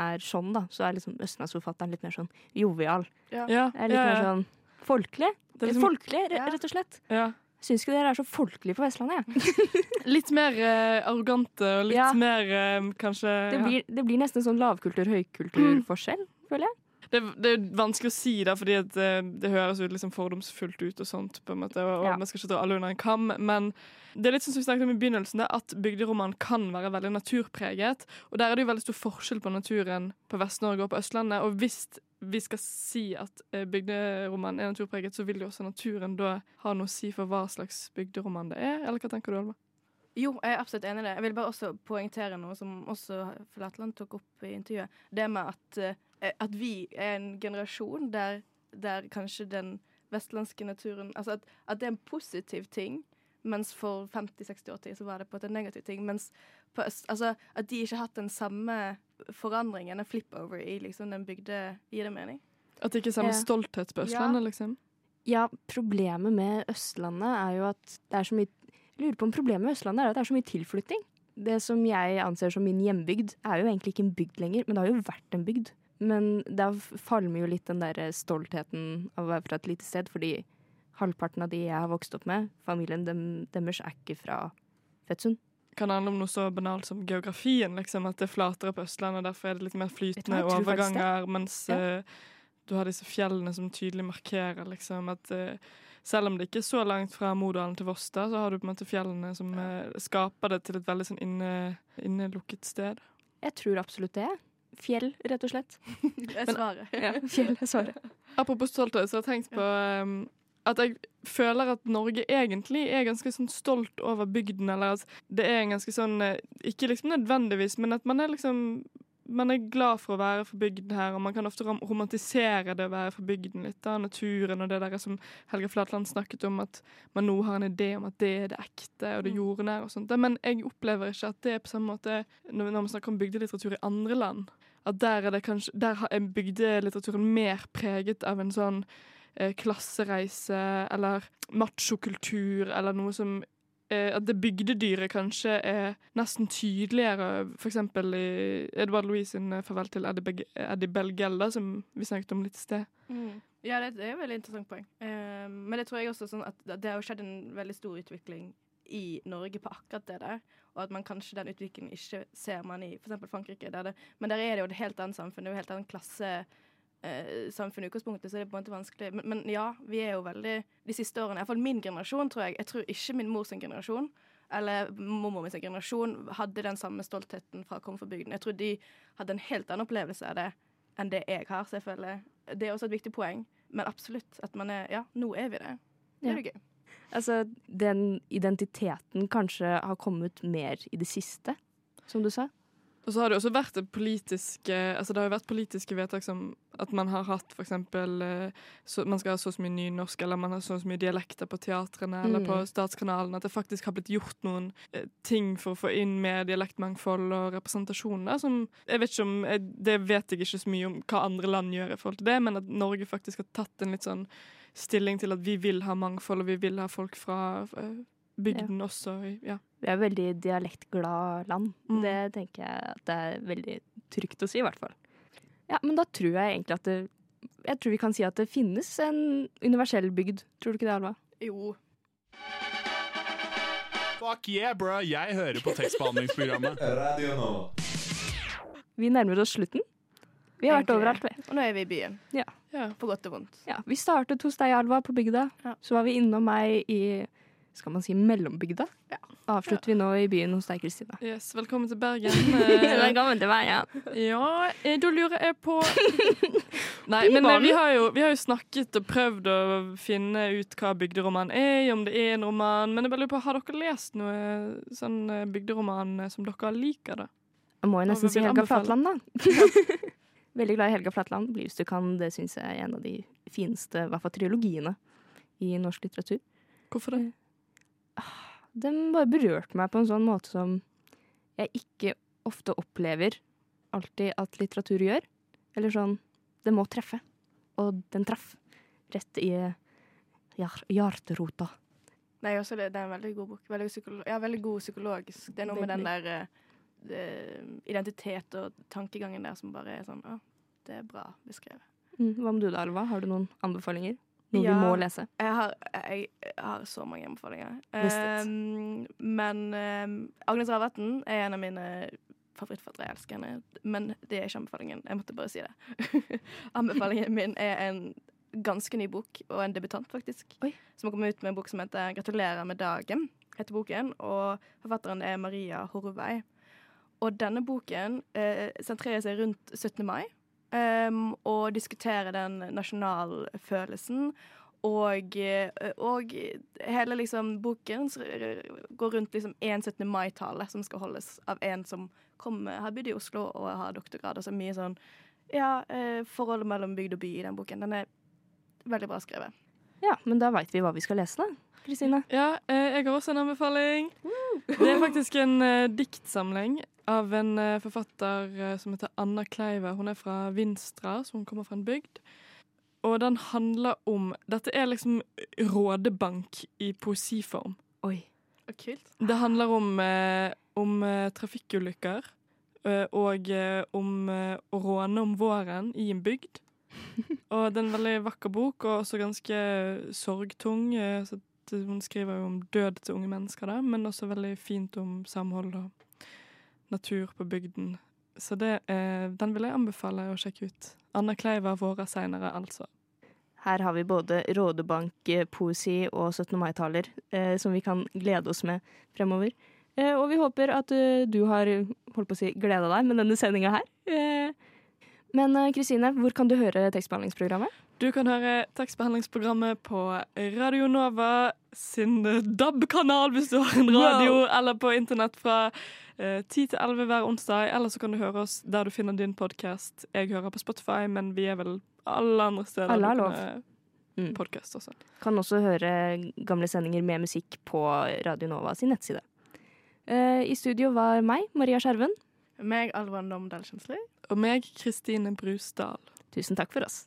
[SPEAKER 2] er sånn, da, så er liksom østlandsforfatteren litt mer sånn jovial.
[SPEAKER 4] Ja.
[SPEAKER 3] Ja,
[SPEAKER 2] Er litt
[SPEAKER 3] ja,
[SPEAKER 2] mer sånn folkelig.
[SPEAKER 3] Liksom-
[SPEAKER 2] folkelig, rett og slett.
[SPEAKER 3] Ja.
[SPEAKER 2] Syns ikke dere er så folkelige på Vestlandet, jeg. *laughs*
[SPEAKER 3] Litt mer eh, arrogante og litt
[SPEAKER 2] Ja.
[SPEAKER 3] mer eh, kanskje
[SPEAKER 2] Det
[SPEAKER 3] ja.
[SPEAKER 2] blir, det blir nesten sånn lavkultur-høykulturforskjell, føler jeg.
[SPEAKER 3] Det, det er vanskelig å si, da, fordi det, det høres jo liksom fordomsfullt ut og sånt. på en måte, og, og
[SPEAKER 2] Ja.
[SPEAKER 3] Man skal ikke dra alle under en kam. Men det er litt sånn som vi snakket om i begynnelsen, det, at bygderoman kan være veldig naturpreget. Og der er det jo veldig stor forskjell på naturen på Vest-Norge og på Østlandet. Og hvis vi skal si at eh, bygderoman er naturpreget, så vil jo også naturen da ha noe å si for hva slags bygderoman det er. Eller hva tenker du, Alva?
[SPEAKER 4] Jo, jeg er absolutt enig i det. Jeg vil bare også poengtere noe som også Flatland tok opp i intervjuet. Det med at, eh, at vi er en generasjon der, der kanskje den vestlandske naturen Altså at, at det er en positiv ting, mens for 50-60 år til så var det på en negativ ting. Mens på øst, altså, at de ikke har hatt den samme forandringen, en flip-over, i liksom den bygde Gir det mening?
[SPEAKER 3] At det ikke er samme
[SPEAKER 2] Ja.
[SPEAKER 3] stolthet på Østlandet, liksom?
[SPEAKER 2] Ja, problemet med Østlandet er jo at det er så mye lurer på om problemet med Østlandet er at det er så mye tilflytting. Det som jeg anser som min hjembygd, er jo egentlig ikke en bygd lenger, men det har jo vært en bygd. Men da falmer jo litt den der stoltheten av å være fra et lite sted, fordi halvparten av de jeg har vokst opp med, familien dem, deres er ikke fra Fettsund.
[SPEAKER 3] Kan det handle om noe så banalt som geografien, liksom, at det er flatere på Østlandet, derfor er det litt mer flytende overganger, mens
[SPEAKER 2] Ja.
[SPEAKER 3] uh, du har disse fjellene som tydelig markerer liksom, at eh, selv om det ikke er så langt fra Modalen til Vosta, så har du på en måte fjellene som eh, skaper det til et veldig sånn inne, innelukket sted.
[SPEAKER 2] Jeg tror absolutt det. Fjell, rett og slett.
[SPEAKER 4] Det er svaret.
[SPEAKER 2] Ja, *laughs* fjell er svaret.
[SPEAKER 3] Apropos stolthet, så har jeg tenkt på um, at jeg føler at Norge egentlig er ganske sånn stolt over bygden, eller at det er en ganske sånn eh, Ikke liksom nødvendigvis, men at man er liksom man er glad for å være fra bygden her, og man kan ofte rom- romantisere det å være fra bygden litt. da, Naturen og det der som Helge Flatland snakket om, at man nå har en idé om at det er det ekte og det jordnære og sånt. Men jeg opplever ikke at det er på samme måte når man snakker om bygdelitteratur i andre land. At der er det kanskje Der er bygdelitteraturen mer preget av en sånn eh, klassereise eller machokultur eller noe som At det bygdedyret kanskje er nesten tydeligere, f.eks. i Edvard Louis sin eh, 'Farvel til Eddie, Belgella', som vi snakket om litt i sted.
[SPEAKER 4] Mm. Ja, det, er et veldig interessant poeng. Eh, men det tror jeg også sånn at det har skjedd en veldig stor utvikling i Norge på akkurat det der. Og at man kanskje den utviklingen ikke ser man i f.eks. Frankrike. Der det, men der er det jo et helt annet samfunn. Det er jo helt annet klasse eh, samfunn i utgangspunktet, så er det på en måte vanskelig. Men, men ja, vi er jo veldig De siste årene, iallfall min generasjon, tror jeg Jeg tror ikke min mors generasjon eller mormor min generasjon hadde den samme stoltheten fra å komme fra bygden. Jeg tror de hadde en helt annen opplevelse av det enn det jeg har. Så jeg føler Det er også et viktig poeng. Men absolutt. At man er Ja, nå er vi det. Det er jo gøy.
[SPEAKER 2] Altså, den identiteten kanskje har kommet mer i det siste, som du sa.
[SPEAKER 3] Og så har det også vært politiske Altså det har jo vært politiske vedtak som at man har hatt eksempel eh, Man skal ha så mye nynorsk, eller man har så mye dialekter på teatrene eller
[SPEAKER 2] Mm.
[SPEAKER 3] på Statskanalen. At det faktisk har blitt gjort noen eh, ting for å få inn mer dialektmangfold og representasjon. Da, som jeg vet ikke om Det vet jeg ikke så mye om hva andre land gjør i forhold til det, men at Norge faktisk har tatt en litt sånn stilling til at vi vil ha mangfold, og vi vil ha folk fra bygden også. Ja.
[SPEAKER 2] Vi er et veldig dialektglad land.
[SPEAKER 3] Mm.
[SPEAKER 2] Det tenker jeg at det er veldig trygt å si, i hvert fall. Ja, men da tror jeg egentlig at det Jeg tror vi kan si at det finnes en universell bygd. Tror du ikke det, Alva?
[SPEAKER 4] Jo.
[SPEAKER 5] Fuck yeah, bro! Jeg hører på tekstbehandlingsprogrammet. *laughs*
[SPEAKER 14] Radio nå.
[SPEAKER 2] Vi nærmer oss slutten. Vi har vært overalt, vi.
[SPEAKER 4] Og nå er vi i byen.
[SPEAKER 2] Ja.
[SPEAKER 4] På godt og vondt.
[SPEAKER 2] Ja, vi startet hos deg, Alva, på bygda. Så var vi innom meg i skal man si mellombygda. Ja. Avslutter vi nå i byen hos deg, Kristine.
[SPEAKER 3] Yes, velkommen til Bergen. *laughs*
[SPEAKER 2] Velkommen til meg, ja.
[SPEAKER 3] Ja, eh, da lurer jeg på *laughs* Nei, men eh, vi har, jo, vi har jo snakket og prøvd å finne ut hva bygderoman er, om det er en roman. Men jeg bare lurer på, har dere lest noe sånn eh, bygderoman eh, som dere liker, da?
[SPEAKER 2] Jeg må jo nesten si Helga? Flatland, da. *laughs* Veldig glad i Helga Flatland. 'Blir hvis du kan. Det syns jeg er en av de fineste, i hvert fall trilogiene, i norsk litteratur.
[SPEAKER 3] Hvorfor det?
[SPEAKER 2] Den bare berørte meg på en sånn måte som jeg ikke ofte opplever alltid at litteratur gjør. Eller sånn Det må treffe. Og den traff. Rett i hjerterota.
[SPEAKER 4] Nei, også det, det er en veldig god bok. Veldig, psykolo ja, veldig god psykologisk. Det er noe med den der eh, identitet og tankegangen der som bare er sånn Å, det er bra beskrevet.
[SPEAKER 2] Mm, hva med du da, Alva? Har du noen anbefalinger? Noe
[SPEAKER 4] Ja,
[SPEAKER 2] du må lese?
[SPEAKER 4] Jeg har, jeg, har så mange anbefalinger. Um, men um, Agnes Ravatn er en av mine favorittforfattere. Jeg elsker henne. Men det er ikke anbefalingen. Jeg måtte bare si det. *laughs* anbefalingen min er en ganske ny bok, og en debutant, faktisk. Som har kommet ut med en bok som heter 'Gratulerer med dagen'. heter boken, Og forfatteren er Maria Horvei. Og denne boken eh, sentrerer seg rundt 17. mai. Um, og diskutere den nasjonalfølelsen. Og, eh, og hele liksom boken går rundt liksom en 17. mai-tale som skal holdes av en som kommer, har bodd i Oslo og har doktorgrad. Og så mye sånn ja, eh, forholdet mellom bygd og by i den boken. Den er veldig bra skrevet.
[SPEAKER 2] Ja, men da veit vi hva vi skal lese, da. Kristine.
[SPEAKER 3] Ja, eh, jeg har også en anbefaling. Det er faktisk en diktsamling av en eh, forfatter eh, som heter Anna Kleive. Hun er fra Vinstra, så hun kommer fra en bygd. Og den handler om Dette er liksom rådebank i poesiform.
[SPEAKER 2] Oi.
[SPEAKER 4] Kult.
[SPEAKER 3] Det handler om, eh, om trafikkulykker eh, og om å råne om våren i en bygd. *laughs* Og det er en veldig vakker bok, og også ganske sorgtung. Så hun skriver jo om død til unge mennesker, da, men også veldig fint om samhold og natur på bygden. Så det, eh, den vil jeg anbefale å sjekke ut. Anna Kleiva våre seinere, altså.
[SPEAKER 2] Her har vi både rådebankpoesi og 17. mai-taler eh, som vi kan glede oss med fremover. Eh, og vi håper at uh, du har holdt på å si, gleda deg med denne sendinga her. Eh, men eh, Kristine, hvor kan du høre tekstbehandlingsprogrammet?
[SPEAKER 3] Du kan høre tekstbehandlingsprogrammet på Radio Nova sin DAB-kanal hvis du har en radio,
[SPEAKER 2] Wow.
[SPEAKER 3] eller på internett fra 10 til 11 hver onsdag. Eller så kan du høre oss der du finner din podkast. Jeg hører på Spotify, men vi er vel alle andre steder.
[SPEAKER 2] Alle har lov.
[SPEAKER 3] kan,
[SPEAKER 2] Mm.
[SPEAKER 3] eh, Podcast også.
[SPEAKER 2] Kan også høre gamle sendinger med musikk på Radio Nova sin nettside. Eh, I studio var meg, Maria Skjerven.
[SPEAKER 4] Meg, Alva Nomdal Kjensli.
[SPEAKER 3] Og meg, Kristine Brusdal.
[SPEAKER 2] Tusen takk for oss.